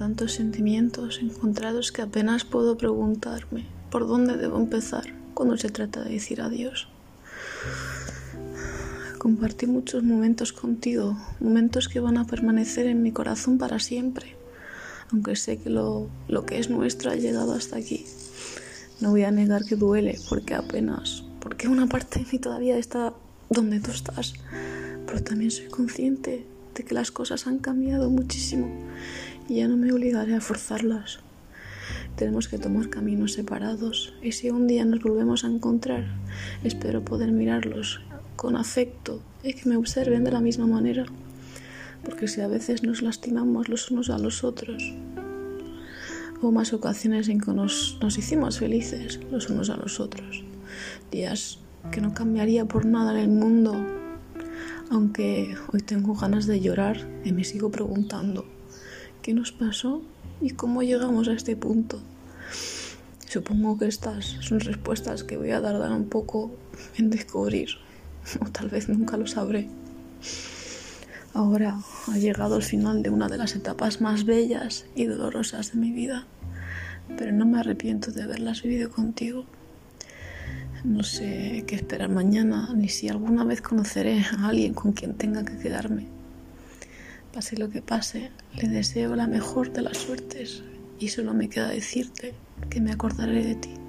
tantos sentimientos encontrados que apenas puedo preguntarme por dónde debo empezar cuando se trata de decir adiós. Compartí muchos momentos contigo, momentos que van a permanecer en mi corazón para siempre, aunque sé que lo, lo que es nuestro ha llegado hasta aquí. No voy a negar que duele, porque apenas, porque una parte de mí todavía está donde tú estás, pero también soy consciente de que las cosas han cambiado muchísimo y ya no me obligaré a forzarlas. Tenemos que tomar caminos separados y si un día nos volvemos a encontrar, espero poder mirarlos con afecto y que me observen de la misma manera, porque si a veces nos lastimamos los unos a los otros, hubo más ocasiones en que nos, nos hicimos felices los unos a los otros, días que no cambiaría por nada en el mundo, aunque hoy tengo ganas de llorar y me sigo preguntando qué nos pasó y cómo llegamos a este punto. Supongo que estas son respuestas que voy a tardar un poco en descubrir o tal vez nunca lo sabré. Ahora ha llegado el final de una de las etapas más bellas y dolorosas de mi vida, pero no me arrepiento de haberlas vivido contigo. No sé qué esperar mañana, ni si alguna vez conoceré a alguien con quien tenga que quedarme. Pase lo que pase, le deseo la mejor de las suertes y solo me queda decirte que me acordaré de ti.